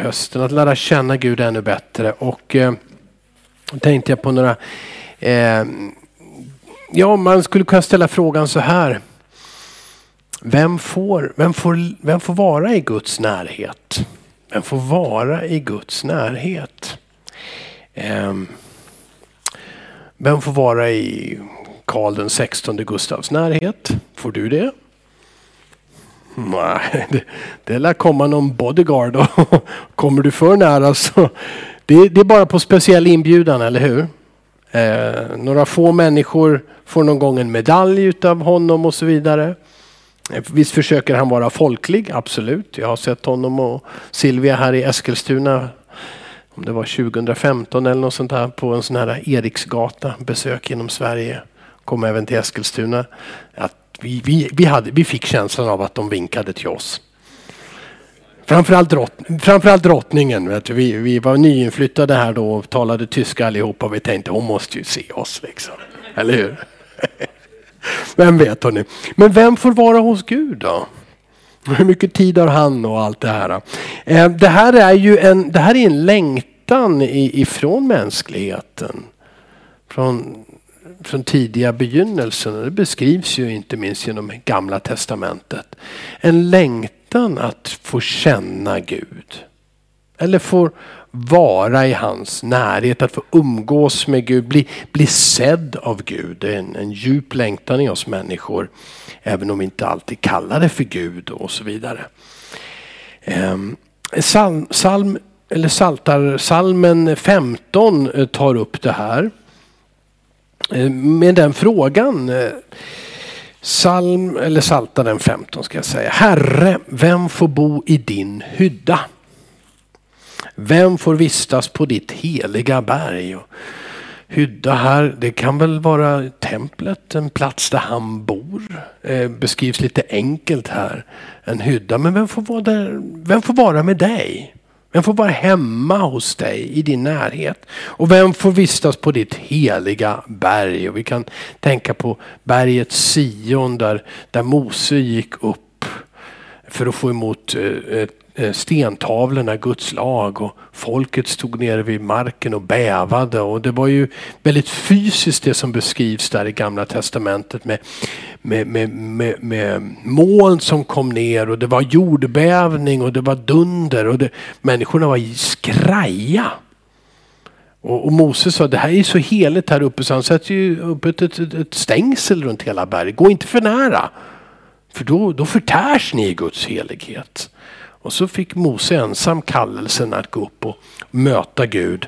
hösten att lära känna Gud ännu bättre. Och eh, tänkte jag på några, eh, ja man skulle kunna ställa frågan så här. Vem får, vem, får, vem får vara i Guds närhet? Vem får vara i Guds närhet? Eh, vem får vara i Karl den 16 Gustavs närhet? Får du det? Nej, det, det lär komma någon bodyguard och kommer du för nära så det, det är bara på speciell inbjudan, eller hur? Eh, några få människor får någon gång en medalj utav honom och så vidare. Eh, visst försöker han vara folklig, absolut. Jag har sett honom och Silvia här i Eskilstuna om det var 2015 eller något sånt här på en sån här Eriksgata besök genom Sverige. Kom även till Eskilstuna. Att vi, vi, vi, hade, vi fick känslan av att de vinkade till oss. Framförallt, drott, framförallt drottningen. Vet du. Vi, vi var nyinflyttade här då och talade tyska allihopa vi tänkte hon måste ju se oss. Liksom. Eller hur? Vem vet hörni. Men vem får vara hos Gud då? Hur mycket tid har han och allt det här? Eh, det här är ju en, det här är en längtan ifrån mänskligheten. Från från tidiga begynnelsen. Det beskrivs ju inte minst genom gamla testamentet. En längtan att få känna Gud. Eller få vara i hans närhet, att få umgås med Gud, bli, bli sedd av Gud. Det är en, en djup längtan i oss människor. Även om vi inte alltid kallar det för Gud och så vidare. Um, salm, salm eller saltar, salmen 15 eh, tar upp det här. Eh, med den frågan. Eh, psalm, eller Saltaren 15 ska jag säga. Herre, vem får bo i din hydda? Vem får vistas på ditt heliga berg? Hydda här, det kan väl vara templet, en plats där han bor. Eh, beskrivs lite enkelt här. En hydda, men vem får vara, där, vem får vara med dig? Vem får vara hemma hos dig i din närhet? Och vem får vistas på ditt heliga berg? Och vi kan tänka på berget Sion där, där Mose gick upp för att få emot eh, Eh, stentavlorna, Guds lag och folket stod nere vid marken och bävade och det var ju väldigt fysiskt det som beskrivs där i gamla testamentet med, med, med, med, med moln som kom ner och det var jordbävning och det var dunder och det, människorna var skraja. Och, och Moses sa det här är så heligt här uppe så han sätter ju upp ett, ett, ett stängsel runt hela berget. Gå inte för nära. För då, då förtärs ni i Guds helighet. Och så fick Mose ensam kallelsen att gå upp och möta Gud.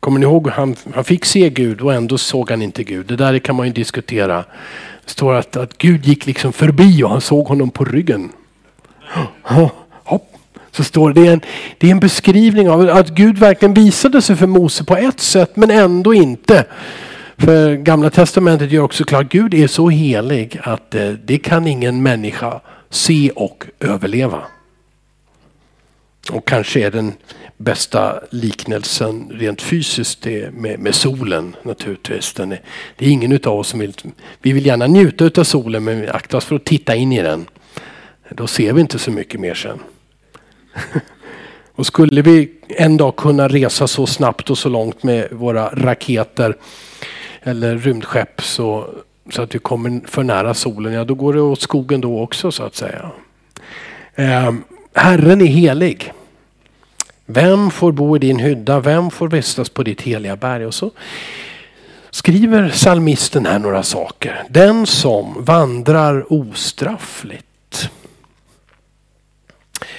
Kommer ni ihåg, han, han fick se Gud och ändå såg han inte Gud. Det där kan man ju diskutera. Det står att, att Gud gick liksom förbi och han såg honom på ryggen. Hopp. Så står det, det är, en, det är en beskrivning av att Gud verkligen visade sig för Mose på ett sätt men ändå inte. För gamla testamentet gör också klart att Gud är så helig att eh, det kan ingen människa se och överleva. Och kanske är den bästa liknelsen rent fysiskt det med, med solen naturligtvis. Den är, det är ingen utav oss som vill, vi vill gärna njuta utav solen men vi aktar oss för att titta in i den. Då ser vi inte så mycket mer sen. och skulle vi en dag kunna resa så snabbt och så långt med våra raketer eller rymdskepp så, så att vi kommer för nära solen, ja då går det åt skogen då också så att säga. Eh, Herren är helig. Vem får bo i din hydda? Vem får vistas på ditt heliga berg? Och så skriver salmisten här några saker. Den som vandrar ostraffligt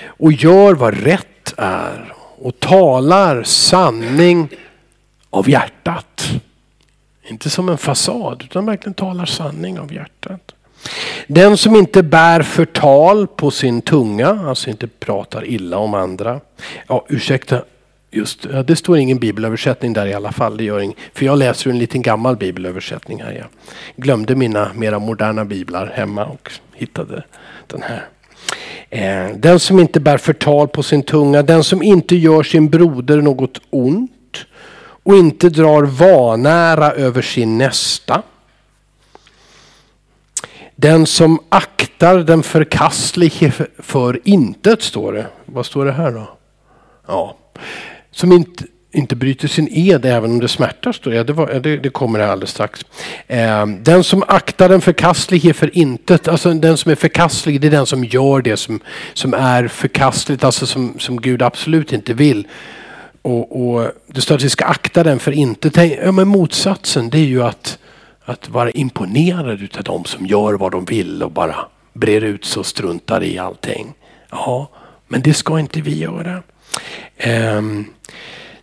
och gör vad rätt är och talar sanning av hjärtat. Inte som en fasad utan verkligen talar sanning av hjärtat. Den som inte bär förtal på sin tunga, alltså inte pratar illa om andra. Ja, ursäkta, just det står ingen bibelöversättning där i alla fall. Det gör ing, för jag läser en liten gammal bibelöversättning här. Jag glömde mina mera moderna biblar hemma och hittade den här. Eh, den som inte bär förtal på sin tunga, den som inte gör sin broder något ont och inte drar vanära över sin nästa den som aktar den förkastlige för intet står det. Vad står det här då? Ja. Som inte, inte bryter sin ed även om det smärtar, står det. Det, var, det, det kommer här alldeles strax. Eh, den som aktar den förkastlige för intet, alltså den som är förkastlig, det är den som gör det som, som är förkastligt, alltså som, som Gud absolut inte vill. Och, och Det står att vi ska akta den för intet. Ja, men motsatsen det är ju att, att vara imponerad utav de som gör vad de vill och bara brer ut sig och struntar i allting. Ja, men det ska inte vi göra. Ehm,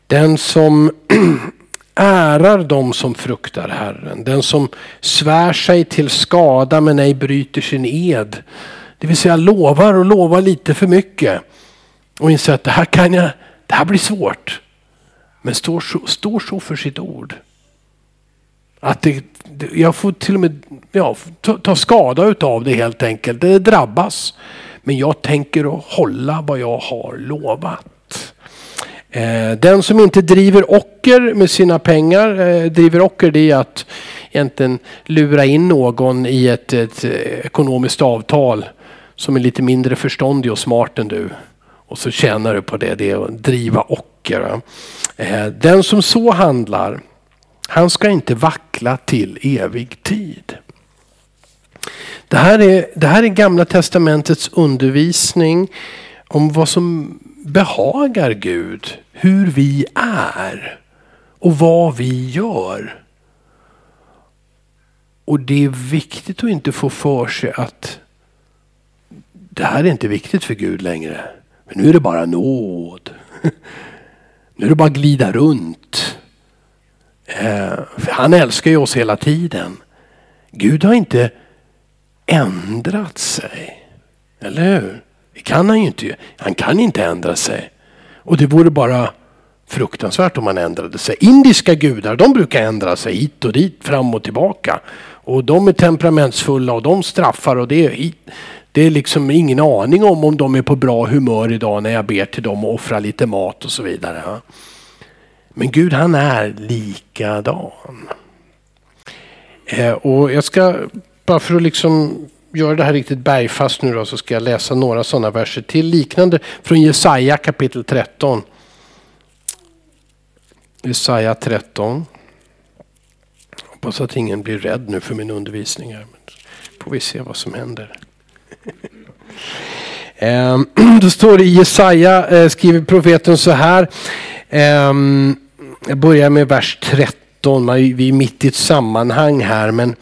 den som ärar de som fruktar Herren. Den som svär sig till skada men ej bryter sin ed. Det vill säga lovar och lovar lite för mycket. Och inser att det här kan jag, det här blir svårt. Men står så, står så för sitt ord. Att det, jag får till och med ja, ta, ta skada utav det helt enkelt. Det drabbas. Men jag tänker hålla vad jag har lovat. Eh, den som inte driver ocker med sina pengar, eh, driver ocker det är att egentligen lura in någon i ett, ett eh, ekonomiskt avtal som är lite mindre förståndig och smart än du. Och så tjänar du på det, det är att driva ocker. Eh, den som så handlar, han ska inte vackla till evig tid. Det här är, det här är gamla testamentets undervisning om vad som behagar Gud, hur vi är och vad vi gör. Och det är viktigt att inte få för sig att det här är inte viktigt för Gud längre. Men nu är det bara nåd. Nu är det bara att glida runt. För han älskar ju oss hela tiden. Gud har inte ändrat sig. Eller hur? Det kan han ju inte. Han kan inte ändra sig. Och det vore bara fruktansvärt om han ändrade sig. Indiska gudar de brukar ändra sig hit och dit, fram och tillbaka. Och de är temperamentsfulla och de straffar och det är, det är liksom ingen aning om om de är på bra humör idag när jag ber till dem och offrar lite mat och så vidare. Men Gud han är likadan. Eh, och jag ska, bara för att liksom göra det här riktigt bergfast nu då, så ska jag läsa några sådana verser till liknande från Jesaja kapitel 13. Jesaja 13. Hoppas att ingen blir rädd nu för min undervisning här. Men får vi se vad som händer. Ehm, då står det i Jesaja, eh, skriver profeten så här. Ehm, jag börjar med vers 13. Vi är mitt i ett sammanhang här. men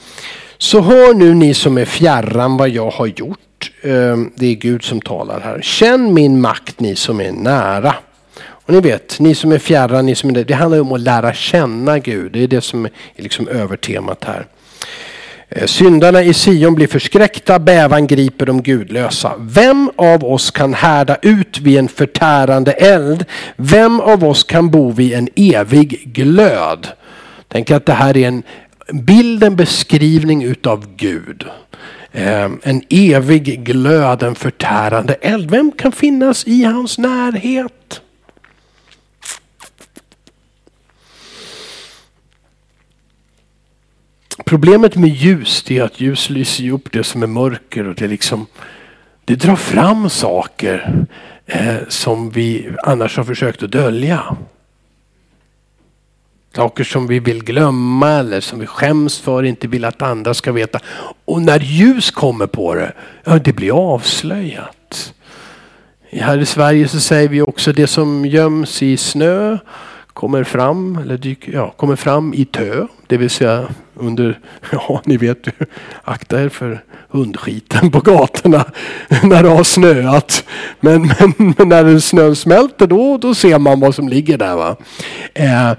så hör nu ni som är fjärran vad jag har gjort. Ehm, det är Gud som talar här. Känn min makt ni som är nära. Och ni vet, ni som är fjärran, ni som är det, det handlar om att lära känna Gud. Det är det som är liksom övertemat här. Eh, syndarna i Sion blir förskräckta, bävan griper de gudlösa. Vem av oss kan härda ut vid en förtärande eld? Vem av oss kan bo vid en evig glöd? Tänk att det här är en bild, en beskrivning utav Gud. Ehm, en evig glöd, en förtärande eld. Vem kan finnas i hans närhet? Problemet med ljus är att ljus lyser upp det som är mörker och det liksom det drar fram saker eh, som vi annars har försökt att dölja. Saker som vi vill glömma eller som vi skäms för, inte vill att andra ska veta. Och när ljus kommer på det, ja det blir avslöjat. Här i Sverige så säger vi också det som göms i snö kommer fram, eller dyker, ja, kommer fram i tö. Det vill säga under, ja ni vet, ju. akta er för hundskiten på gatorna när det har snöat. Men, men, men när snön smälter då, då ser man vad som ligger där. Va? Eh,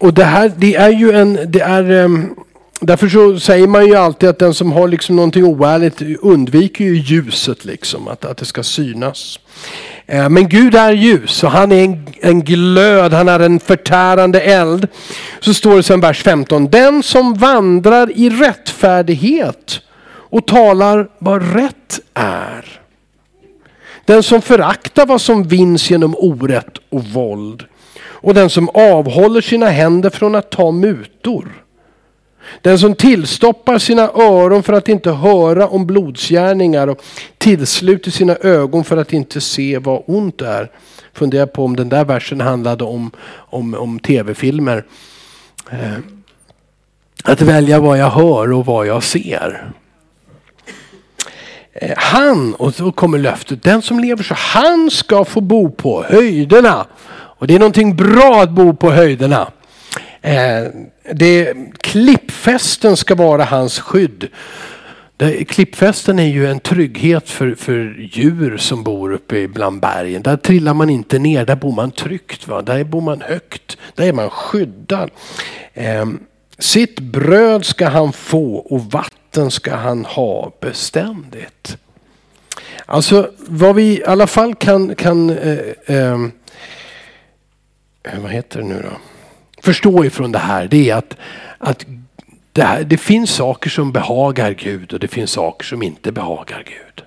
och det här, det är ju en, det är, um, därför så säger man ju alltid att den som har liksom någonting oärligt undviker ju ljuset liksom, att, att det ska synas. Eh, men Gud är ljus och han är en, en glöd, han är en förtärande eld. Så står det sen vers 15, den som vandrar i rättfärdighet och talar vad rätt är. Den som föraktar vad som vinns genom orätt och våld och den som avhåller sina händer från att ta mutor. Den som tillstoppar sina öron för att inte höra om blodsgärningar och tillsluter sina ögon för att inte se vad ont är. funderar på om den där versen handlade om, om, om tv-filmer. Eh, att välja vad jag hör och vad jag ser. Eh, han, och så kommer löftet, den som lever så, han ska få bo på höjderna. Och det är någonting bra att bo på höjderna. Eh, det, klippfästen ska vara hans skydd. Det, klippfästen är ju en trygghet för, för djur som bor uppe bland bergen. Där trillar man inte ner, där bor man tryggt. Va? Där bor man högt, där är man skyddad. Eh, sitt bröd ska han få och vatten ska han ha beständigt. Alltså vad vi i alla fall kan, kan eh, eh, vad heter det nu då? Förstå ifrån det här det är att, att det, här, det finns saker som behagar Gud och det finns saker som inte behagar Gud.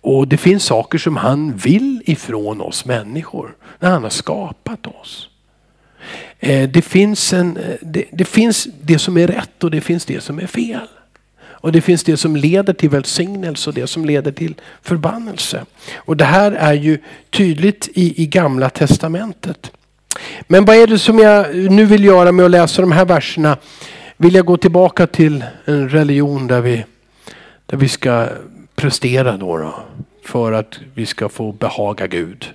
Och det finns saker som han vill ifrån oss människor när han har skapat oss. Eh, det finns, en, eh, det, det, finns det som är rätt och det finns det som är fel. Och det finns det som leder till välsignelse och det som leder till förbannelse. Och det här är ju tydligt i, i gamla testamentet. Men vad är det som jag nu vill göra med att läsa de här verserna? Vill jag gå tillbaka till en religion där vi, där vi ska prestera då, då för att vi ska få behaga Gud.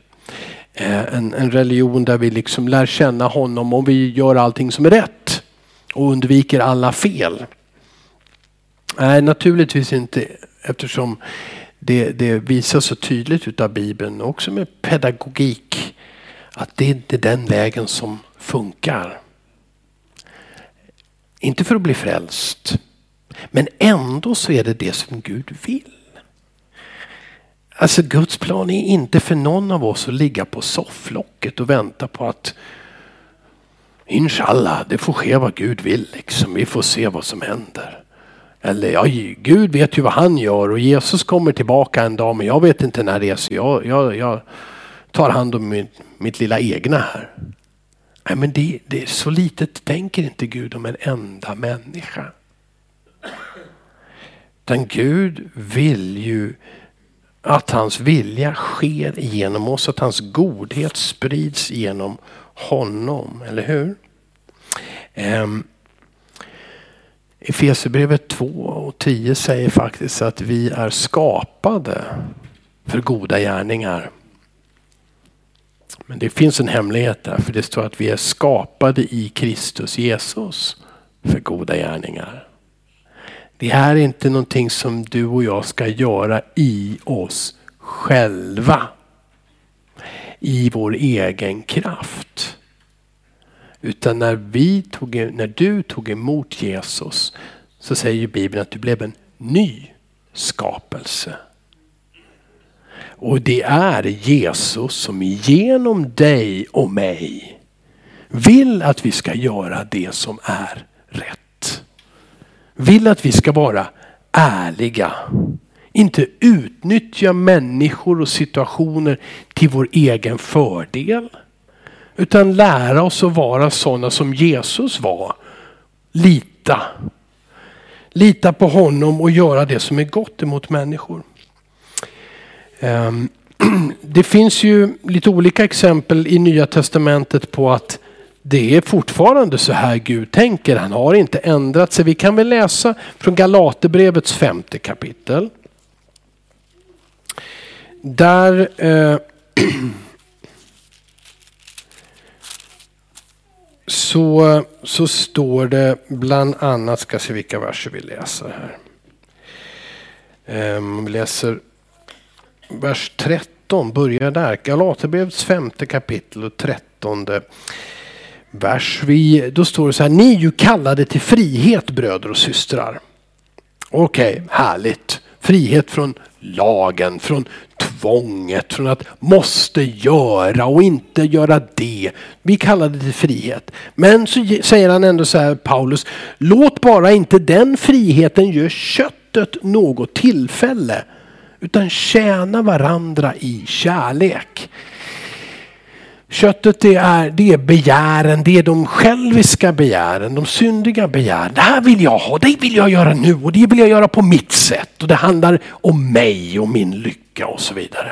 Eh, en, en religion där vi liksom lär känna honom och vi gör allting som är rätt och undviker alla fel. Nej, naturligtvis inte eftersom det, det visas så tydligt utav Bibeln också med pedagogik att det är den vägen som funkar. Inte för att bli frälst, men ändå så är det det som Gud vill. Alltså Guds plan är inte för någon av oss att ligga på sofflocket och vänta på att Inshallah, det får ske vad Gud vill. Liksom. Vi får se vad som händer. Eller ja, Gud vet ju vad han gör och Jesus kommer tillbaka en dag men jag vet inte när det är så jag, jag, jag tar hand om mitt, mitt lilla egna här. Nej, men det, det är så litet tänker inte Gud om en enda människa. Utan Gud vill ju att hans vilja sker genom oss, att hans godhet sprids genom honom, eller hur? Ehm. Efesierbrevet 2 och 10 säger faktiskt att vi är skapade för goda gärningar. Men det finns en hemlighet där, för det står att vi är skapade i Kristus Jesus för goda gärningar. Det här är inte någonting som du och jag ska göra i oss själva. I vår egen kraft. Utan när, vi tog, när du tog emot Jesus så säger Bibeln att du blev en ny skapelse. Och det är Jesus som genom dig och mig vill att vi ska göra det som är rätt. Vill att vi ska vara ärliga. Inte utnyttja människor och situationer till vår egen fördel. Utan lära oss att vara sådana som Jesus var. Lita. Lita på honom och göra det som är gott emot människor. Ehm, det finns ju lite olika exempel i Nya Testamentet på att det är fortfarande så här Gud tänker. Han har inte ändrat sig. Vi kan väl läsa från Galaterbrevets femte kapitel. Där eh, så, så står det bland annat, ska se vilka verser vi läser här. Ehm, vi läser vers 13, börjar där. Galaterbrevets femte kapitel och trettonde vers. Vi, då står det så här, ni är ju kallade till frihet bröder och systrar. Okej, okay, härligt. Frihet från lagen, från tvånget, från att måste göra och inte göra det. Vi kallar det till frihet. Men så säger han ändå så här Paulus, låt bara inte den friheten ge köttet något tillfälle utan tjäna varandra i kärlek. Köttet det är, det är begären, det är de själviska begären, de syndiga begären. Det här vill jag ha, det vill jag göra nu och det vill jag göra på mitt sätt. Och det handlar om mig och min lycka och så vidare.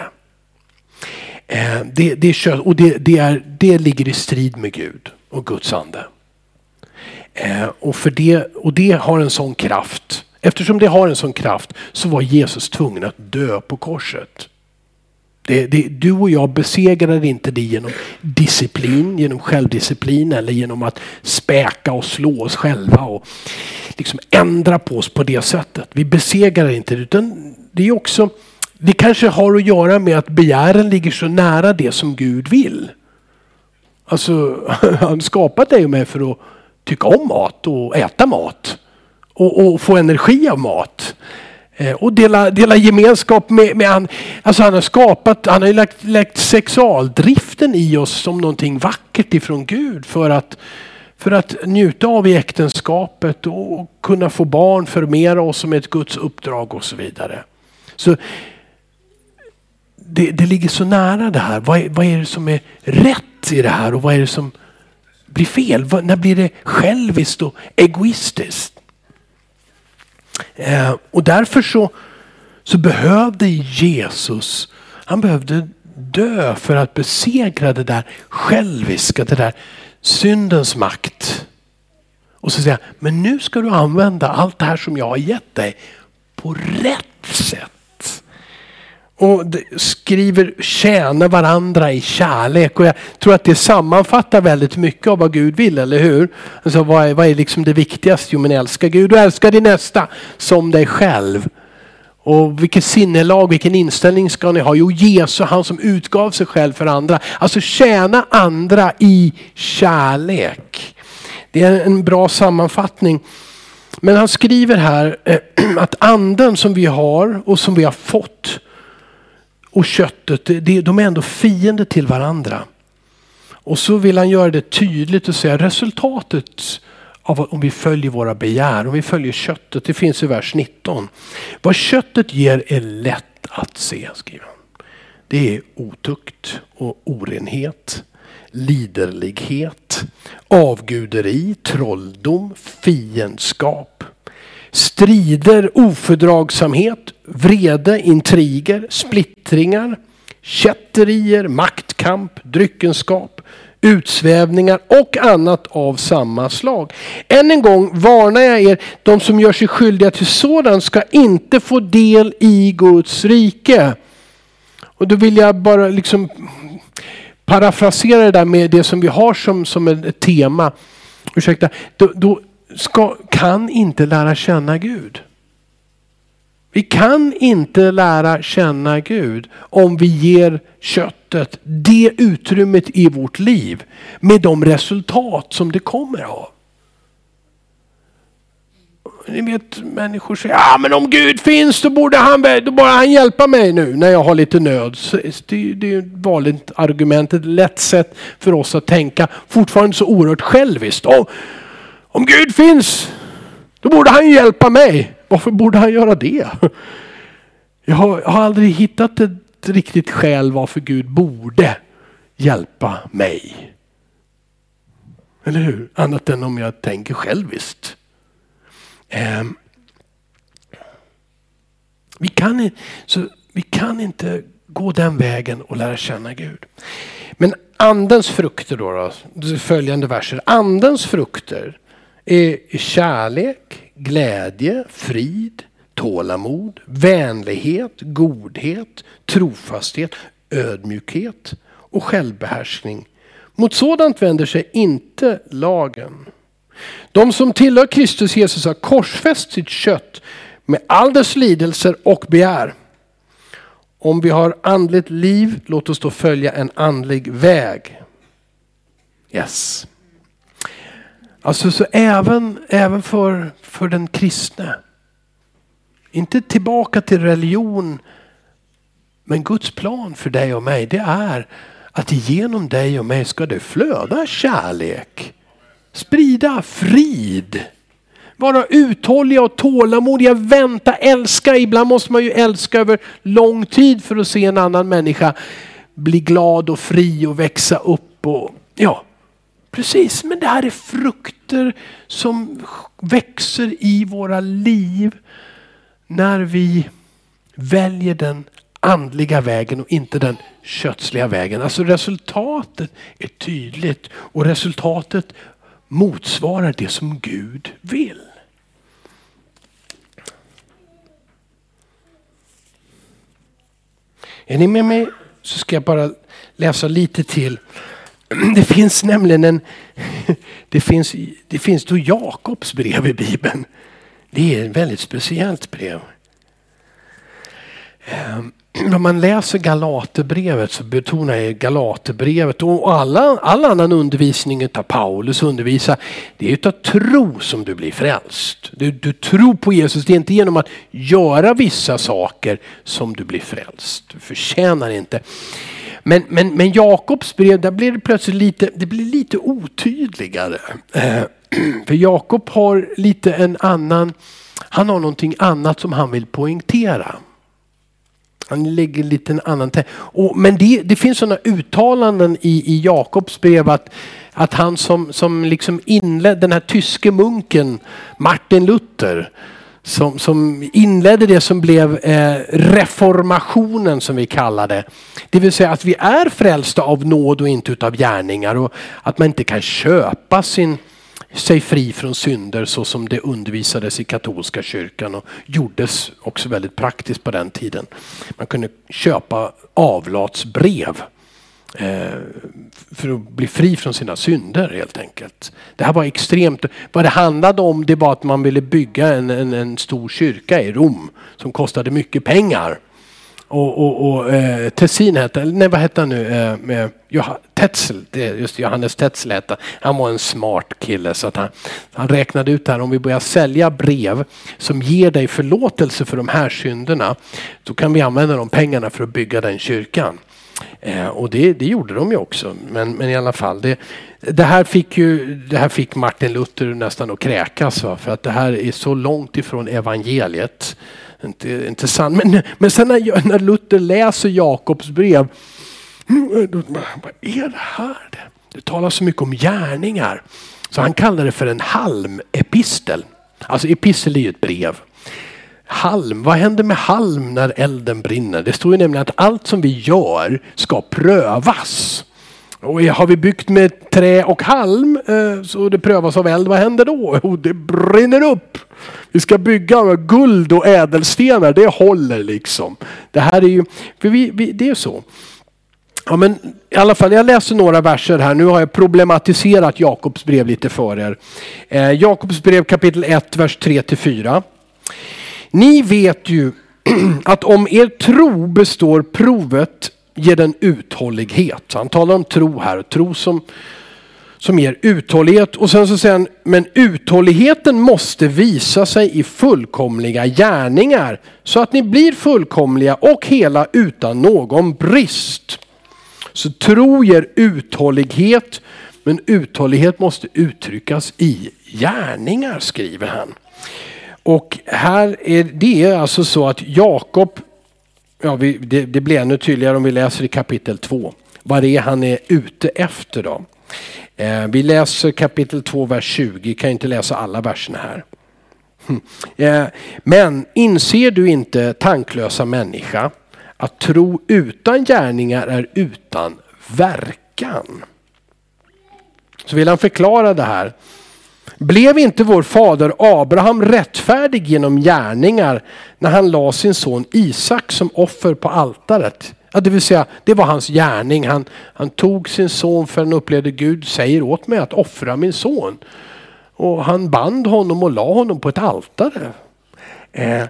Eh, det, det, är kött, och det, det, är, det ligger i strid med Gud och Guds ande. Eh, och, för det, och det har en sån kraft. Eftersom det har en sån kraft så var Jesus tvungen att dö på korset. Det, det, du och jag besegrar inte det genom disciplin, genom självdisciplin eller genom att späka och slå oss själva och liksom ändra på oss på det sättet. Vi besegrar inte det utan det är också, det kanske har att göra med att begären ligger så nära det som Gud vill. Alltså han skapat dig och mig för att tycka om mat och äta mat och, och få energi av mat. Eh, och dela, dela gemenskap med, med han. Alltså han har skapat, han har lagt, lagt sexualdriften i oss som någonting vackert ifrån Gud för att, för att njuta av i äktenskapet och kunna få barn, förmera oss som ett Guds uppdrag och så vidare. Så det, det ligger så nära det här. Vad är, vad är det som är rätt i det här och vad är det som blir fel? När blir det själviskt och egoistiskt? Eh, och därför så, så behövde Jesus, han behövde dö för att besegra det där själviska, det där syndens makt. Och så säga, men nu ska du använda allt det här som jag har gett dig på rätt sätt och skriver tjäna varandra i kärlek. Och jag tror att det sammanfattar väldigt mycket av vad Gud vill, eller hur? Alltså vad, är, vad är liksom det viktigaste? Jo men älska Gud och älska din nästa som dig själv. Och vilket sinnelag, vilken inställning ska ni ha? Jo Jesus, han som utgav sig själv för andra. Alltså tjäna andra i kärlek. Det är en bra sammanfattning. Men han skriver här eh, att anden som vi har och som vi har fått och köttet, de är ändå fiender till varandra. Och så vill han göra det tydligt och säga resultatet av om vi följer våra begär, om vi följer köttet. Det finns i vers 19. Vad köttet ger är lätt att se, skriver han. Det är otukt och orenhet, liderlighet, avguderi, trolldom, fiendskap, strider, ofördragsamhet, vrede, intriger, splittringar, kätterier, maktkamp, dryckenskap, utsvävningar och annat av samma slag. Än en gång varnar jag er, de som gör sig skyldiga till sådant ska inte få del i Guds rike. Och då vill jag bara liksom parafrasera det där med det som vi har som, som ett tema. Ursäkta. Då, då ska, kan inte lära känna Gud. Vi kan inte lära känna Gud om vi ger köttet det utrymmet i vårt liv med de resultat som det kommer av. Ni vet människor säger, ja men om Gud finns då borde han, då borde han hjälpa mig nu när jag har lite nöd. Det, det är ett vanligt argument, ett lätt sätt för oss att tänka. Fortfarande så oerhört själviskt. Och, om Gud finns då borde han hjälpa mig. Varför borde han göra det? Jag har, jag har aldrig hittat ett riktigt skäl varför Gud borde hjälpa mig. Eller hur? Annat än om jag tänker själviskt. Eh, vi, kan, så vi kan inte gå den vägen och lära känna Gud. Men andens frukter då, då följande verser. Andens frukter är kärlek, glädje, frid, tålamod, vänlighet, godhet, trofasthet, ödmjukhet och självbehärskning. Mot sådant vänder sig inte lagen. De som tillhör Kristus Jesus har korsfäst sitt kött med all dess lidelser och begär. Om vi har andligt liv, låt oss då följa en andlig väg. Yes. Alltså så även, även för, för den kristne. Inte tillbaka till religion. Men Guds plan för dig och mig det är att genom dig och mig ska det flöda kärlek. Sprida frid. Vara uthålliga och tålamodiga, vänta, älska. Ibland måste man ju älska över lång tid för att se en annan människa bli glad och fri och växa upp. Och, ja, Precis, men det här är frukter som växer i våra liv när vi väljer den andliga vägen och inte den kötsliga vägen. Alltså resultatet är tydligt och resultatet motsvarar det som Gud vill. Är ni med mig så ska jag bara läsa lite till. Det finns nämligen en, det finns, det finns då Jakobs brev i Bibeln. Det är ett väldigt speciellt brev. Ehm, När man läser Galaterbrevet så betonar jag Galaterbrevet och alla, all annan undervisning av Paulus undervisar, det är utav tro som du blir frälst. Du, du tror på Jesus, det är inte genom att göra vissa saker som du blir frälst. Du förtjänar inte. Men, men, men Jakobs brev, där blir det plötsligt lite, det blir lite otydligare. Eh, för Jakob har lite en annan, han har någonting annat som han vill poängtera. Han lägger lite en annan och, Men det, det finns sådana uttalanden i, i Jakobs brev att, att han som, som liksom inledde den här tyske munken Martin Luther som, som inledde det som blev eh, reformationen som vi kallar det. Det vill säga att vi är frälsta av nåd och inte utav gärningar och att man inte kan köpa sin sig fri från synder så som det undervisades i katolska kyrkan och gjordes också väldigt praktiskt på den tiden. Man kunde köpa avlatsbrev Eh, för att bli fri från sina synder helt enkelt. Det här var extremt. Vad det handlade om det var att man ville bygga en, en, en stor kyrka i Rom som kostade mycket pengar. Och, och, och eh, Tessin hette, nej vad hette han nu, eh, med Johan, Tetzel, just Johannes Tetzel hette han. var en smart kille så att han, han räknade ut här om vi börjar sälja brev som ger dig förlåtelse för de här synderna. Då kan vi använda de pengarna för att bygga den kyrkan. Eh, och det, det gjorde de ju också. Men, men i alla fall, det, det, här fick ju, det här fick Martin Luther nästan att kräkas. Va? För att det här är så långt ifrån evangeliet inte, inte sant. Men, men sen när, när Luther läser Jakobs brev, mm, vad är det här? Det talas så mycket om gärningar. Så han kallar det för en halmepistel. Alltså epistel är ju ett brev. Halm, vad händer med halm när elden brinner? Det står ju nämligen att allt som vi gör ska prövas. Och har vi byggt med trä och halm eh, så det prövas av eld, vad händer då? Jo, det brinner upp. Vi ska bygga med guld och ädelstenar, det håller liksom. Det här är ju, för vi, vi, det är så. Ja, men I alla fall, jag läser några verser här. Nu har jag problematiserat Jakobs brev lite för er. Eh, Jakobs brev kapitel 1, vers 3-4. Ni vet ju att om er tro består provet ger den uthållighet. Han talar om tro här, tro som, som ger uthållighet. Och sen så säger han, men uthålligheten måste visa sig i fullkomliga gärningar så att ni blir fullkomliga och hela utan någon brist. Så tro ger uthållighet, men uthållighet måste uttryckas i gärningar skriver han. Och här är det är alltså så att Jakob ja, vi, det, det blir ännu tydligare om vi läser i kapitel 2. Vad det är han är ute efter då. Eh, vi läser kapitel 2, vers 20. Kan inte läsa alla verserna här. Hm. Eh, men inser du inte tanklösa människa att tro utan gärningar är utan verkan. Så vill han förklara det här blev inte vår fader Abraham rättfärdig genom gärningar när han la sin son Isak som offer på altaret? Ja, det vill säga, det var hans gärning. Han, han tog sin son för han upplevde Gud säger åt mig att offra min son. Och han band honom och la honom på ett altare. Eh,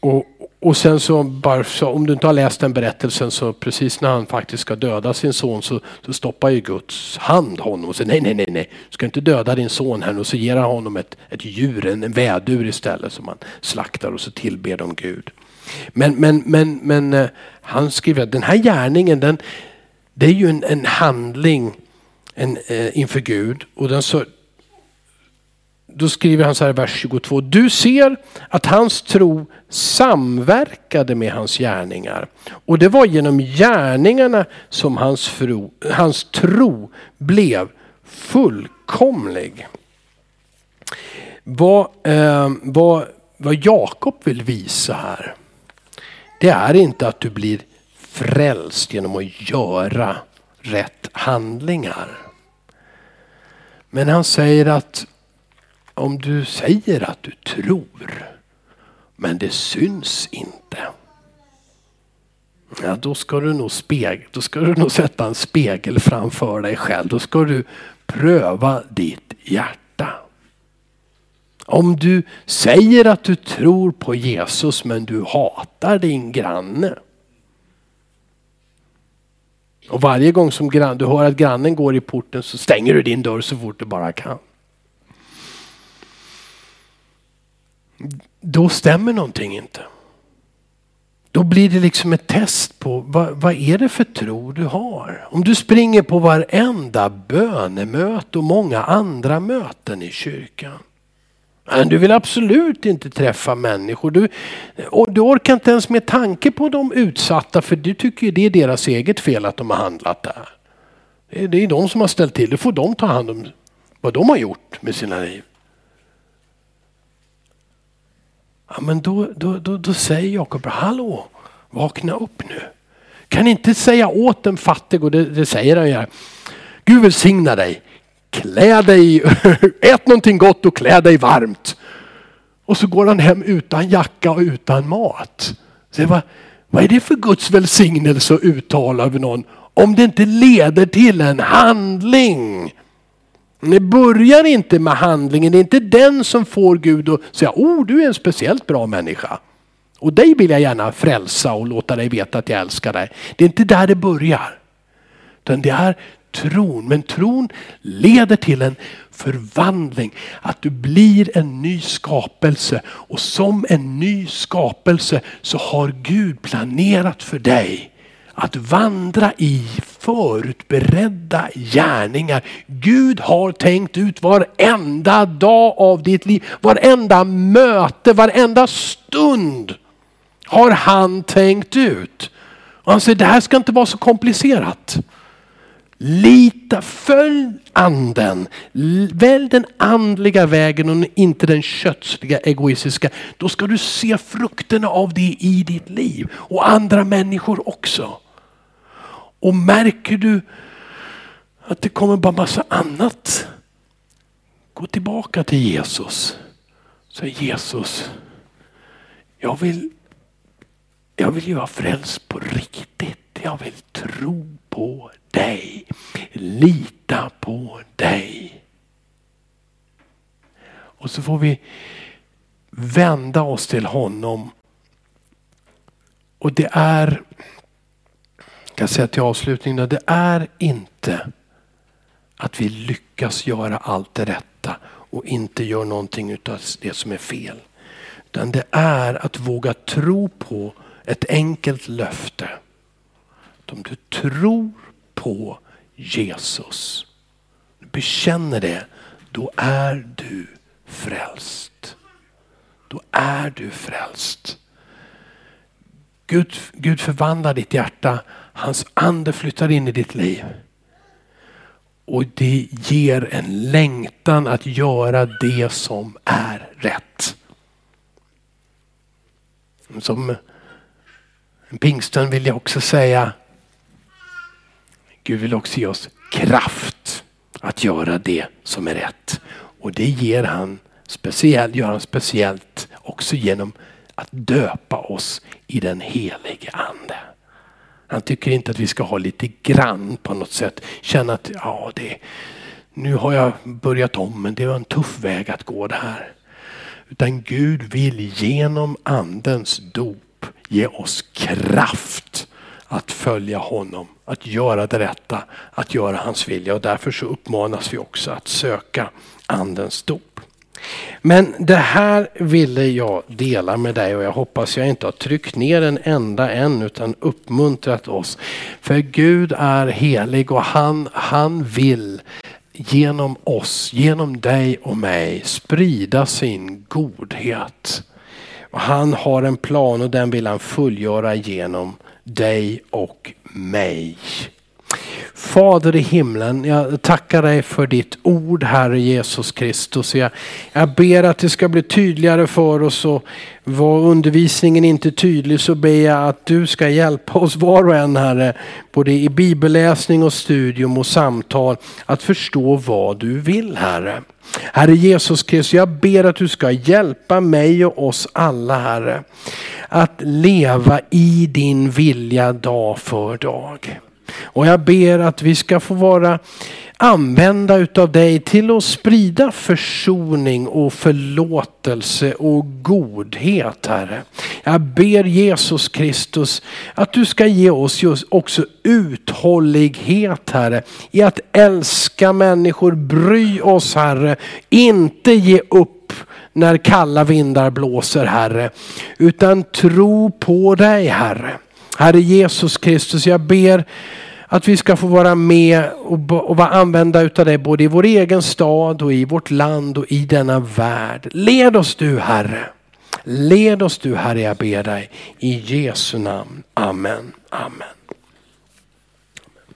och, och sen så, bara så, om du inte har läst den berättelsen så precis när han faktiskt ska döda sin son så, så stoppar ju Guds hand honom och säger nej, nej, nej, nej, du ska inte döda din son här och så ger han honom ett, ett djur, en, en vädur istället som han slaktar och så tillber de Gud. Men, men, men, men eh, han skriver att den här gärningen den, det är ju en, en handling en, eh, inför Gud. Och den så, då skriver han så här i vers 22. Du ser att hans tro samverkade med hans gärningar. Och det var genom gärningarna som hans, fru, hans tro blev fullkomlig. Vad, eh, vad, vad Jakob vill visa här. det är inte att du blir frälst genom att göra rätt handlingar. Men han säger att om du säger att du tror men det syns inte. Ja, då ska du nog spegel, då ska du nog sätta en spegel framför dig själv. Då ska du pröva ditt hjärta. Om du säger att du tror på Jesus men du hatar din granne. Och varje gång som du hör att grannen går i porten så stänger du din dörr så fort du bara kan. Då stämmer någonting inte. Då blir det liksom ett test på vad, vad är det för tro du har. Om du springer på varenda bönemöte och många andra möten i kyrkan. Men du vill absolut inte träffa människor. Du, och du orkar inte ens med tanke på de utsatta för du tycker det är deras eget fel att de har handlat där. Det är, det är de som har ställt till det. får de ta hand om vad de har gjort med sina liv. Ja, men då, då, då, då säger Jakob, hallå, vakna upp nu. Kan inte säga åt den fattig, och det, det säger han ju. här, Gud välsigna dig. Klä dig, ät någonting gott och klä dig varmt. Och så går han hem utan jacka och utan mat. Så vad, vad är det för Guds välsignelse att uttala över någon om det inte leder till en handling? Det börjar inte med handlingen, det är inte den som får Gud att säga, oh du är en speciellt bra människa. Och dig vill jag gärna frälsa och låta dig veta att jag älskar dig. Det är inte där det börjar. Utan det är tron. Men tron leder till en förvandling. Att du blir en ny skapelse. Och som en ny skapelse så har Gud planerat för dig att vandra i förutberedda gärningar. Gud har tänkt ut varenda dag av ditt liv, varenda möte, varenda stund har han tänkt ut. Och han säger det här ska inte vara så komplicerat. Lita, följ anden. Välj den andliga vägen och inte den kötsliga egoistiska. Då ska du se frukterna av det i ditt liv och andra människor också. Och märker du att det kommer bara massa annat. Gå tillbaka till Jesus. Säg Jesus, jag vill, jag vill ju vara frälst på riktigt. Jag vill tro på dig. Lita på dig. Och så får vi vända oss till honom. Och det är kan säga till avslutning, det är inte att vi lyckas göra allt det rätta och inte gör någonting utav det som är fel. Utan det är att våga tro på ett enkelt löfte. Att om du tror på Jesus, bekänner det, då är du frälst. Då är du frälst. Gud, Gud förvandlar ditt hjärta Hans ande flyttar in i ditt liv. Och det ger en längtan att göra det som är rätt. Som en pingstön vill jag också säga, Gud vill också ge oss kraft att göra det som är rätt. Och det ger han speciellt, gör han speciellt också genom att döpa oss i den helige ande. Han tycker inte att vi ska ha lite grann på något sätt. Känna att ja, det, nu har jag börjat om men det var en tuff väg att gå det här. Utan Gud vill genom andens dop ge oss kraft att följa honom, att göra det rätta, att göra hans vilja. Och därför så uppmanas vi också att söka andens dop. Men det här ville jag dela med dig och jag hoppas jag inte har tryckt ner en enda än utan uppmuntrat oss. För Gud är helig och han, han vill genom oss, genom dig och mig sprida sin godhet. Och han har en plan och den vill han fullgöra genom dig och mig. Fader i himlen, jag tackar dig för ditt ord Herre Jesus Kristus. Jag, jag ber att det ska bli tydligare för oss och var undervisningen inte tydlig så ber jag att du ska hjälpa oss var och en Herre, både i bibelläsning och studium och samtal, att förstå vad du vill Herre. Herre Jesus Kristus, jag ber att du ska hjälpa mig och oss alla Herre, att leva i din vilja dag för dag. Och jag ber att vi ska få vara använda utav dig till att sprida försoning och förlåtelse och godhet Herre. Jag ber Jesus Kristus att du ska ge oss just också uthållighet Herre i att älska människor, bry oss Herre, inte ge upp när kalla vindar blåser Herre, utan tro på dig Herre. Herre Jesus Kristus, jag ber att vi ska få vara med och, och vara använda utav dig både i vår egen stad och i vårt land och i denna värld. Led oss du Herre. Led oss du Herre, jag ber dig. I Jesu namn. Amen. Amen.